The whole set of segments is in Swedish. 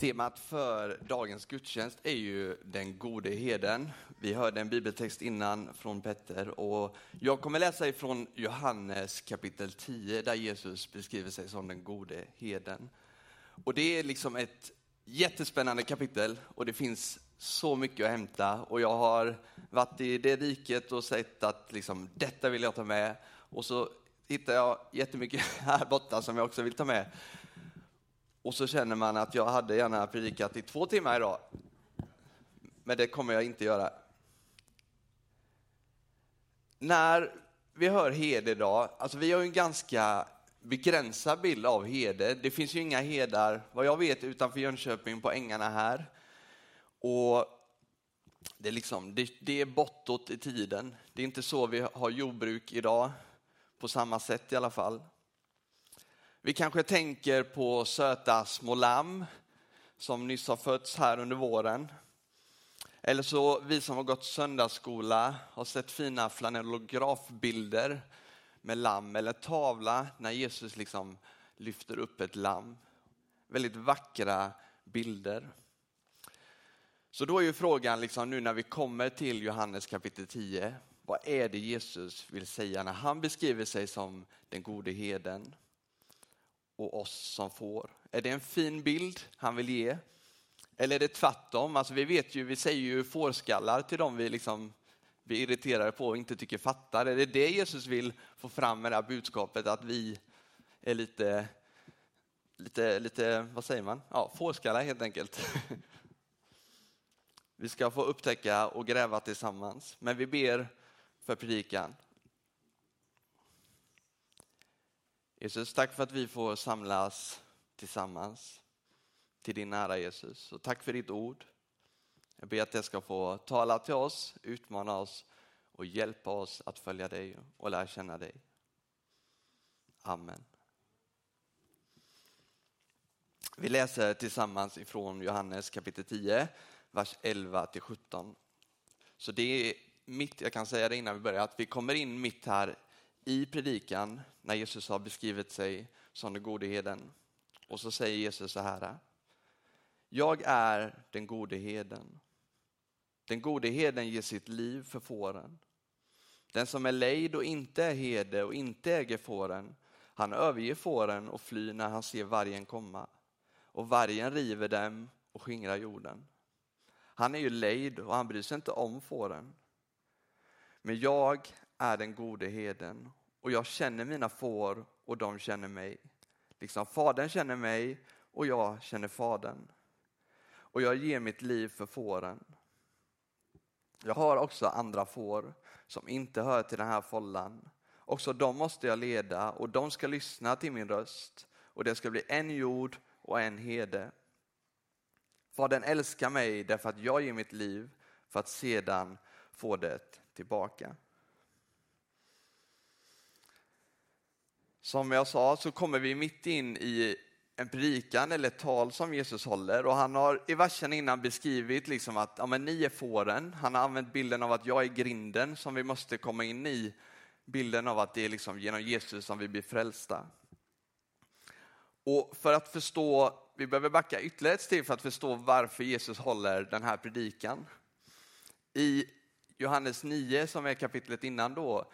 Temat för dagens gudstjänst är ju den gode heden. Vi hörde en bibeltext innan från Petter och jag kommer läsa ifrån Johannes kapitel 10 där Jesus beskriver sig som den gode heden. Och det är liksom ett jättespännande kapitel och det finns så mycket att hämta och jag har varit i det riket och sett att liksom, detta vill jag ta med och så hittar jag jättemycket här borta som jag också vill ta med. Och så känner man att jag hade gärna predikat i två timmar idag. Men det kommer jag inte göra. När vi hör hede idag, alltså vi har ju en ganska begränsad bild av hede. Det finns ju inga hedar, vad jag vet, utanför Jönköping på ängarna här. Och det är, liksom, det, det är bortåt i tiden. Det är inte så vi har jordbruk idag, på samma sätt i alla fall. Vi kanske tänker på söta små lamm som nyss har fötts här under våren. Eller så vi som har gått söndagsskola har sett fina flanellografbilder med lamm eller tavla när Jesus liksom lyfter upp ett lamm. Väldigt vackra bilder. Så då är ju frågan liksom nu när vi kommer till Johannes kapitel 10, vad är det Jesus vill säga när han beskriver sig som den gode heden? Och oss som får. Är det en fin bild han vill ge? Eller är det tvärtom? Alltså vi vet ju, vi säger ju fårskallar till dem vi liksom vi är irriterade på och inte tycker fattar. Är det det Jesus vill få fram med det här budskapet att vi är lite, lite, lite vad säger man? Ja, fårskallar helt enkelt. Vi ska få upptäcka och gräva tillsammans. Men vi ber för predikan. Jesus, tack för att vi får samlas tillsammans till din nära Jesus. Och tack för ditt ord. Jag ber att det ska få tala till oss, utmana oss och hjälpa oss att följa dig och lära känna dig. Amen. Vi läser tillsammans ifrån Johannes kapitel 10, vers 11 till 17. Så det är mitt, jag kan säga det innan vi börjar, att vi kommer in mitt här i predikan när Jesus har beskrivit sig som den gode heden. Och så säger Jesus så här. Jag är den gode heden. Den gode heden ger sitt liv för fåren. Den som är lejd och inte är herde och inte äger fåren, han överger fåren och flyr när han ser vargen komma. Och vargen river dem och skingrar jorden. Han är ju lejd och han bryr sig inte om fåren. Men jag är den gode heden och jag känner mina får och de känner mig. Liksom fadern känner mig och jag känner fadern. Och jag ger mitt liv för fåren. Jag har också andra får som inte hör till den här follan. Också de måste jag leda och de ska lyssna till min röst och det ska bli en jord och en hede. Fadern älskar mig därför att jag ger mitt liv för att sedan få det tillbaka. Som jag sa så kommer vi mitt in i en predikan eller ett tal som Jesus håller och han har i versen innan beskrivit liksom att ja, men ni är fåren. Han har använt bilden av att jag är grinden som vi måste komma in i. Bilden av att det är liksom genom Jesus som vi blir frälsta. Och för att förstå, vi behöver backa ytterligare ett steg för att förstå varför Jesus håller den här predikan. I Johannes 9 som är kapitlet innan då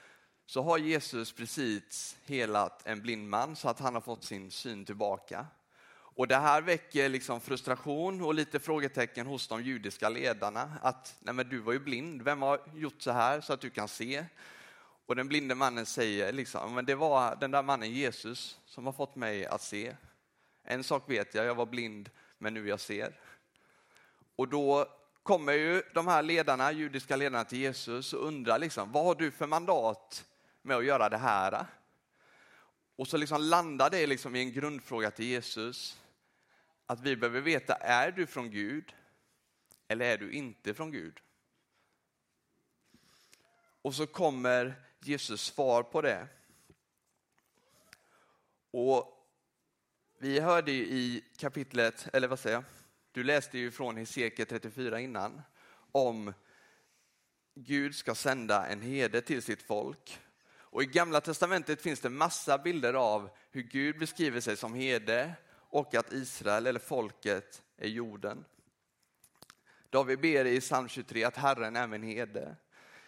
så har Jesus precis helat en blind man så att han har fått sin syn tillbaka. Och det här väcker liksom frustration och lite frågetecken hos de judiska ledarna. Att nej men du var ju blind, vem har gjort så här så att du kan se? Och den blinde mannen säger liksom, men det var den där mannen Jesus som har fått mig att se. En sak vet jag, jag var blind men nu jag ser. Och då kommer ju de här ledarna, judiska ledarna till Jesus och undrar liksom, vad har du för mandat med att göra det här. Och så liksom landar det liksom i en grundfråga till Jesus. Att vi behöver veta, är du från Gud eller är du inte från Gud? Och så kommer Jesus svar på det. Och vi hörde ju i kapitlet, eller vad säger jag? Du läste ju från Hesekiel 34 innan om Gud ska sända en herde till sitt folk och I gamla testamentet finns det massa bilder av hur Gud beskriver sig som herde och att Israel, eller folket, är jorden. David ber i psalm 23 att Herren är min herde.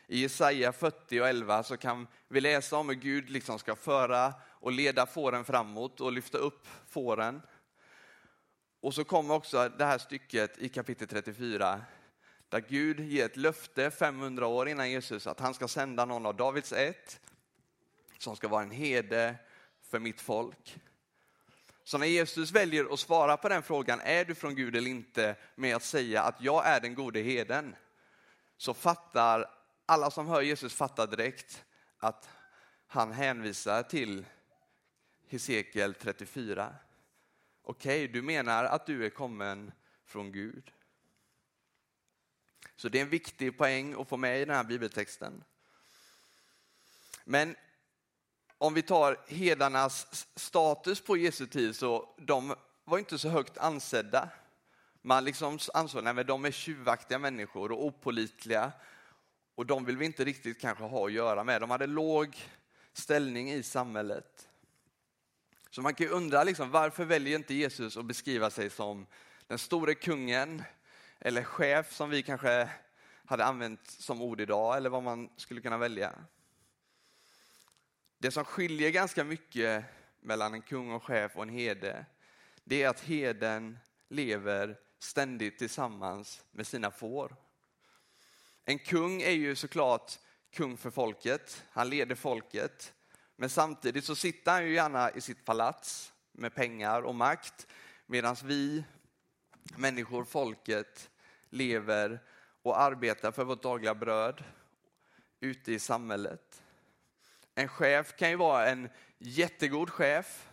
I Jesaja 40 och 11 så kan vi läsa om hur Gud liksom ska föra och leda fåren framåt och lyfta upp fåren. Och så kommer också det här stycket i kapitel 34 där Gud ger ett löfte 500 år innan Jesus att han ska sända någon av Davids ett som ska vara en herde för mitt folk. Så när Jesus väljer att svara på den frågan, är du från Gud eller inte, med att säga att jag är den gode heden, så fattar alla som hör Jesus fattar direkt att han hänvisar till Hesekiel 34. Okej, okay, du menar att du är kommen från Gud. Så det är en viktig poäng att få med i den här bibeltexten. Men om vi tar hedarnas status på Jesu tid så de var inte så högt ansedda. Man liksom ansåg att de är tjuvaktiga människor och opolitliga och de vill vi inte riktigt kanske ha att göra med. De hade låg ställning i samhället. Så man kan ju undra liksom, varför väljer inte Jesus att beskriva sig som den store kungen eller chef som vi kanske hade använt som ord idag eller vad man skulle kunna välja. Det som skiljer ganska mycket mellan en kung och chef och en herde, det är att heden lever ständigt tillsammans med sina får. En kung är ju såklart kung för folket, han leder folket. Men samtidigt så sitter han ju gärna i sitt palats med pengar och makt medan vi människor, folket, lever och arbetar för vårt dagliga bröd ute i samhället. En chef kan ju vara en jättegod chef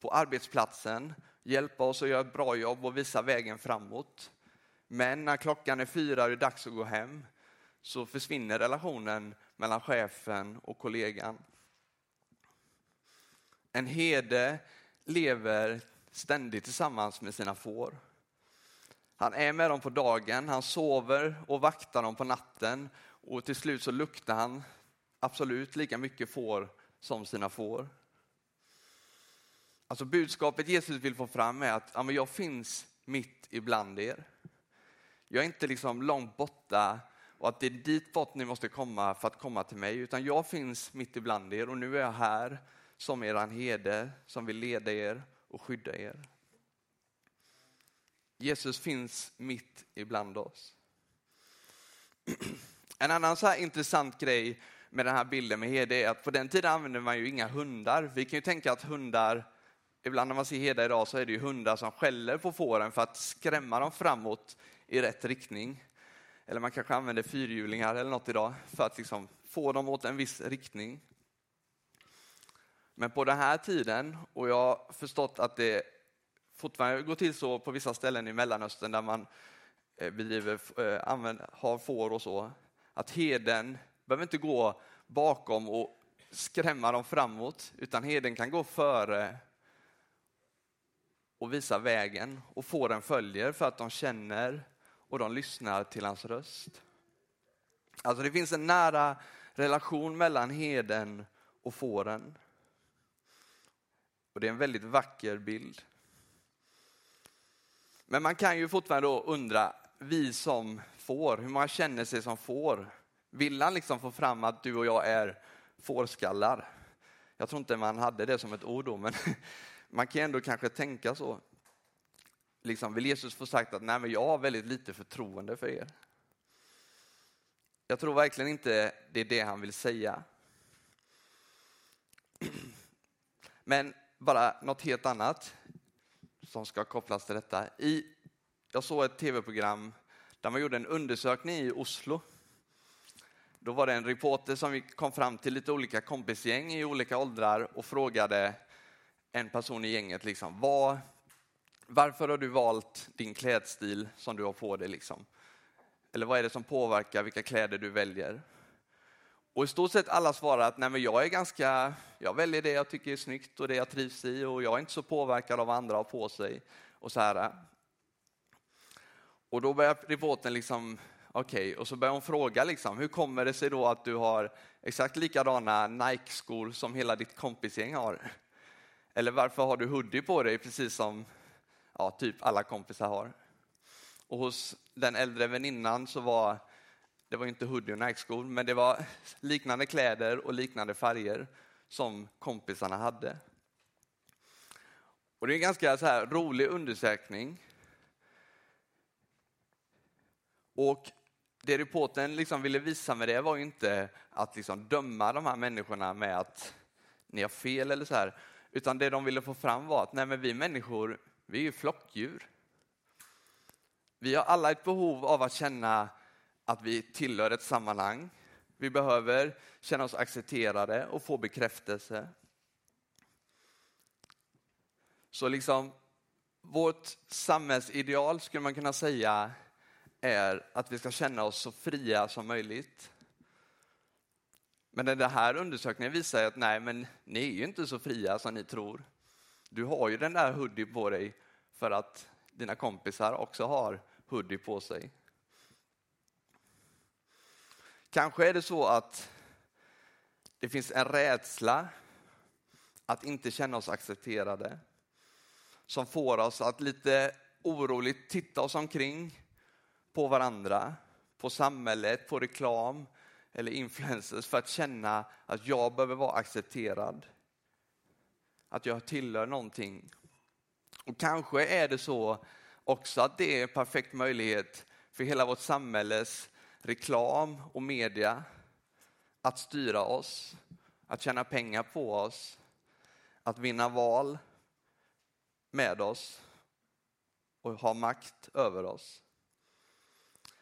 på arbetsplatsen, hjälpa oss att göra ett bra jobb och visa vägen framåt. Men när klockan är fyra och det är dags att gå hem så försvinner relationen mellan chefen och kollegan. En herde lever ständigt tillsammans med sina får. Han är med dem på dagen, han sover och vaktar dem på natten och till slut så luktar han absolut lika mycket får som sina får. Alltså budskapet Jesus vill få fram är att ja, jag finns mitt ibland er. Jag är inte liksom långt borta och att det är dit bort ni måste komma för att komma till mig, utan jag finns mitt ibland er och nu är jag här som eran herde som vill leda er och skydda er. Jesus finns mitt ibland oss. En annan så intressant grej med den här bilden med herde är att på den tiden använde man ju inga hundar. Vi kan ju tänka att hundar, ibland när man ser herdar idag så är det ju hundar som skäller på fåren för att skrämma dem framåt i rätt riktning. Eller man kanske använder fyrhjulingar eller något idag för att liksom få dem åt en viss riktning. Men på den här tiden, och jag har förstått att det fortfarande går till så på vissa ställen i Mellanöstern där man eh, bedriver, eh, använder, har får och så, att heden behöver inte gå bakom och skrämma dem framåt, utan heden kan gå före och visa vägen och fåren följer för att de känner och de lyssnar till hans röst. Alltså det finns en nära relation mellan heden och fåren. Och det är en väldigt vacker bild. Men man kan ju fortfarande då undra, vi som får, hur många känner sig som får? Vill han liksom få fram att du och jag är fårskallar? Jag tror inte man hade det som ett ord då, men man kan ändå kanske tänka så. Liksom, vill Jesus få sagt att Nej, men jag har väldigt lite förtroende för er? Jag tror verkligen inte det är det han vill säga. Men bara något helt annat som ska kopplas till detta. I, jag såg ett tv-program där man gjorde en undersökning i Oslo. Då var det en reporter som kom fram till lite olika kompisgäng i olika åldrar och frågade en person i gänget liksom, vad, varför har du valt din klädstil som du har på dig? Liksom? Eller vad är det som påverkar vilka kläder du väljer? Och i stort sett alla svarar att Nej, men jag är ganska, jag väljer det jag tycker är snyggt och det jag trivs i och jag är inte så påverkad av vad andra har på sig. Och så här. Och då börjar reportern liksom, okej, okay, och så börjar hon fråga liksom, hur kommer det sig då att du har exakt likadana Nike-skor som hela ditt kompisgäng har? Eller varför har du hoodie på dig precis som ja, typ alla kompisar har. Och hos den äldre väninnan så var det var inte hoodie och Nike-skor, men det var liknande kläder och liknande färger som kompisarna hade. Och Det är en ganska så här rolig undersökning. Och det reporten liksom ville visa med det var ju inte att liksom döma de här människorna med att ni har fel eller så här, utan det de ville få fram var att nej, men vi människor, vi är ju flockdjur. Vi har alla ett behov av att känna att vi tillhör ett sammanhang. Vi behöver känna oss accepterade och få bekräftelse. Så liksom vårt samhällsideal skulle man kunna säga är att vi ska känna oss så fria som möjligt. Men den här undersökningen visar att nej, men ni är ju inte så fria som ni tror. Du har ju den där hoodie på dig för att dina kompisar också har hoodie på sig. Kanske är det så att det finns en rädsla att inte känna oss accepterade som får oss att lite oroligt titta oss omkring på varandra, på samhället, på reklam eller influencers för att känna att jag behöver vara accepterad. Att jag tillhör någonting. Och kanske är det så också att det är en perfekt möjlighet för hela vårt samhälles reklam och media att styra oss, att tjäna pengar på oss, att vinna val med oss och ha makt över oss.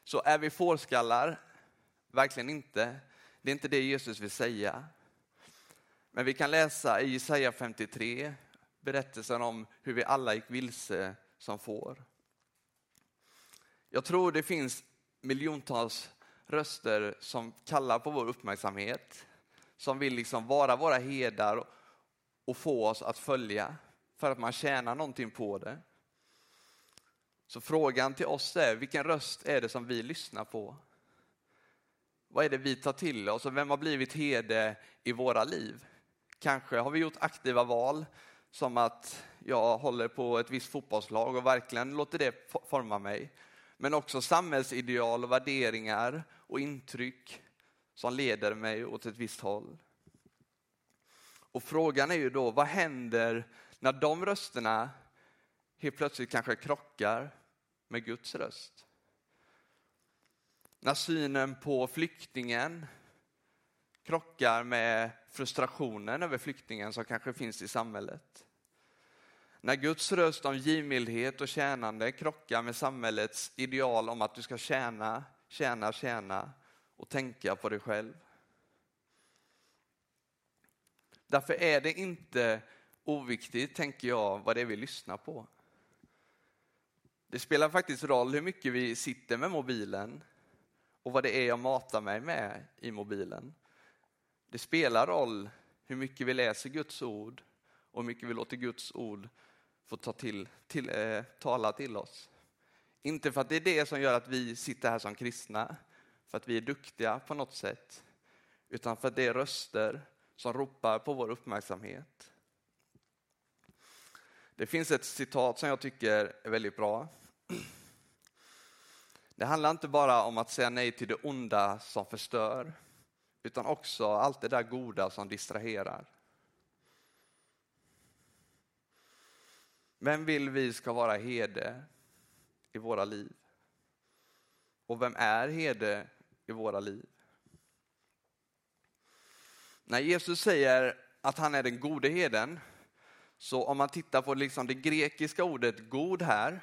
Så är vi fårskallar? Verkligen inte. Det är inte det Jesus vill säga. Men vi kan läsa i Jesaja 53 berättelsen om hur vi alla gick vilse som får. Jag tror det finns miljontals röster som kallar på vår uppmärksamhet, som vill liksom vara våra herdar och få oss att följa för att man tjänar någonting på det. Så frågan till oss är, vilken röst är det som vi lyssnar på? Vad är det vi tar till oss och vem har blivit herde i våra liv? Kanske har vi gjort aktiva val som att jag håller på ett visst fotbollslag och verkligen låter det forma mig. Men också samhällsideal och värderingar och intryck som leder mig åt ett visst håll. Och frågan är ju då, vad händer när de rösterna helt plötsligt kanske krockar med Guds röst? När synen på flyktingen krockar med frustrationen över flyktingen som kanske finns i samhället. När Guds röst om givmildhet och tjänande krockar med samhällets ideal om att du ska tjäna, tjäna, tjäna och tänka på dig själv. Därför är det inte oviktigt, tänker jag, vad det är vi lyssnar på. Det spelar faktiskt roll hur mycket vi sitter med mobilen och vad det är jag matar mig med i mobilen. Det spelar roll hur mycket vi läser Guds ord och hur mycket vi låter Guds ord få ta till, till eh, tala till oss. Inte för att det är det som gör att vi sitter här som kristna, för att vi är duktiga på något sätt, utan för att det är röster som ropar på vår uppmärksamhet. Det finns ett citat som jag tycker är väldigt bra. Det handlar inte bara om att säga nej till det onda som förstör, utan också allt det där goda som distraherar. Vem vill vi ska vara herde i våra liv? Och vem är herde i våra liv? När Jesus säger att han är den gode heden, så om man tittar på liksom det grekiska ordet god här,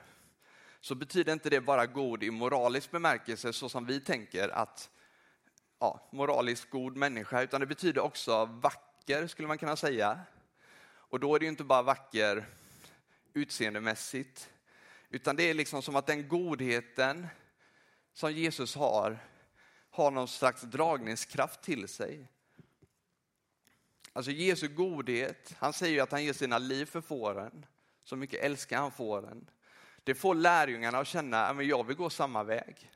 så betyder inte det bara god i moralisk bemärkelse så som vi tänker att ja, moraliskt god människa, utan det betyder också vacker skulle man kunna säga. Och då är det inte bara vacker utseendemässigt, utan det är liksom som att den godheten som Jesus har, har någon slags dragningskraft till sig. Alltså Jesu godhet, han säger ju att han ger sina liv för fåren. Så mycket älskar han fåren. Det får lärjungarna att känna att jag vill gå samma väg.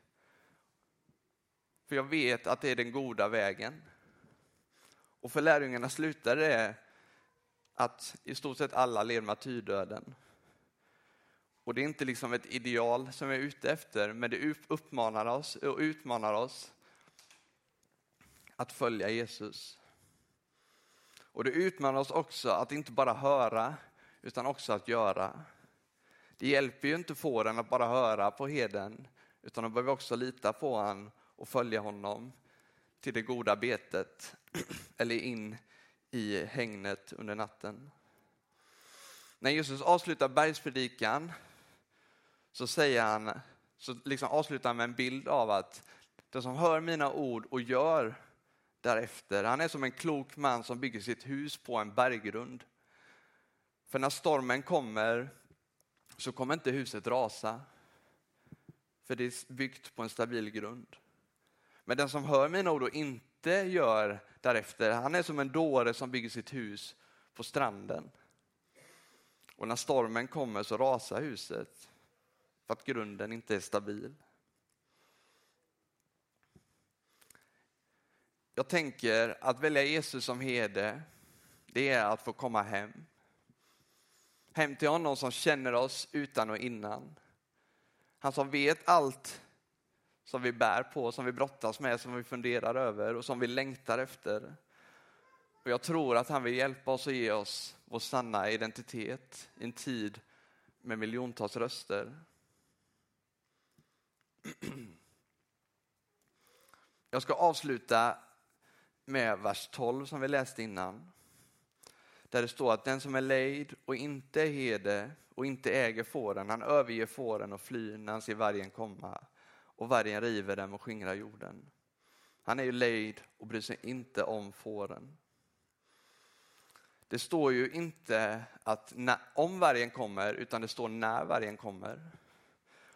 För jag vet att det är den goda vägen. Och för lärjungarna slutar det att i stort sett alla lever martyrdöden. Och det är inte liksom ett ideal som vi är ute efter, men det uppmanar oss och utmanar oss att följa Jesus. Och det utmanar oss också att inte bara höra, utan också att göra. Det hjälper ju inte fåren att bara höra på heden, utan de behöver också lita på honom och följa honom till det goda betet eller in i hängnet under natten. När Jesus avslutar bergspredikan så säger han, så liksom avslutar han med en bild av att den som hör mina ord och gör därefter, han är som en klok man som bygger sitt hus på en berggrund. För när stormen kommer så kommer inte huset rasa. För det är byggt på en stabil grund. Men den som hör mina ord och inte gör därefter, han är som en dåre som bygger sitt hus på stranden. Och när stormen kommer så rasar huset för att grunden inte är stabil. Jag tänker att välja Jesus som herde, det är att få komma hem. Hem till honom som känner oss utan och innan. Han som vet allt som vi bär på, som vi brottas med, som vi funderar över och som vi längtar efter. Och jag tror att han vill hjälpa oss och ge oss vår sanna identitet i en tid med miljontals röster. Jag ska avsluta med vers 12 som vi läste innan. Där det står att den som är lejd och inte är herde och inte äger fåren, han överger fåren och flyr när han ser vargen komma och vargen river dem och skingrar jorden. Han är ju lejd och bryr sig inte om fåren. Det står ju inte att när, om vargen kommer, utan det står när vargen kommer.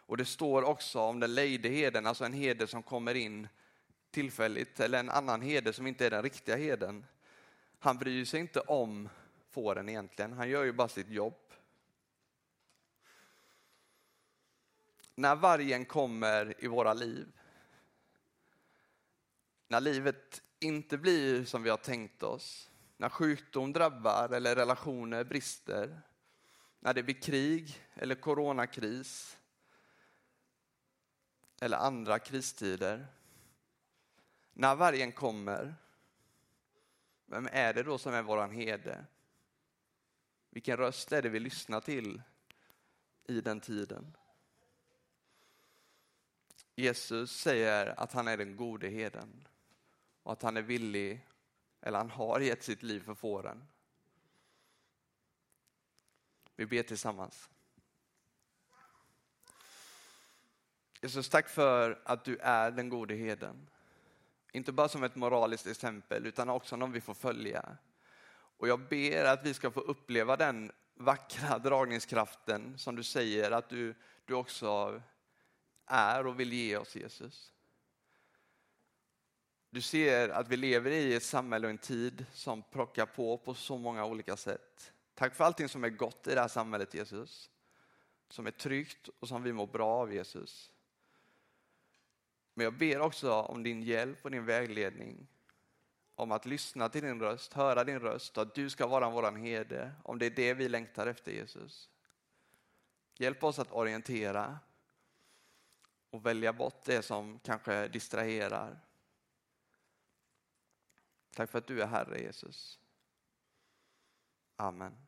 Och det står också om den lejde heden, alltså en herde som kommer in tillfälligt, eller en annan herde som inte är den riktiga heden. Han bryr sig inte om fåren egentligen, han gör ju bara sitt jobb. När vargen kommer i våra liv, när livet inte blir som vi har tänkt oss, när sjukdom drabbar eller relationer brister, när det blir krig eller coronakris eller andra kristider. När vargen kommer, vem är det då som är våran herde? Vilken röst är det vi lyssnar till i den tiden? Jesus säger att han är den gode heden och att han är villig, eller han har gett sitt liv för fåren. Vi ber tillsammans. Jesus, tack för att du är den gode heden. Inte bara som ett moraliskt exempel utan också någon vi får följa. Och jag ber att vi ska få uppleva den vackra dragningskraften som du säger att du, du också är och vill ge oss Jesus. Du ser att vi lever i ett samhälle och en tid som plockar på på så många olika sätt. Tack för allting som är gott i det här samhället Jesus. Som är tryggt och som vi mår bra av Jesus. Men jag ber också om din hjälp och din vägledning. Om att lyssna till din röst, höra din röst och att du ska vara våran herde. Om det är det vi längtar efter Jesus. Hjälp oss att orientera och välja bort det som kanske distraherar. Tack för att du är Herre Jesus. Amen.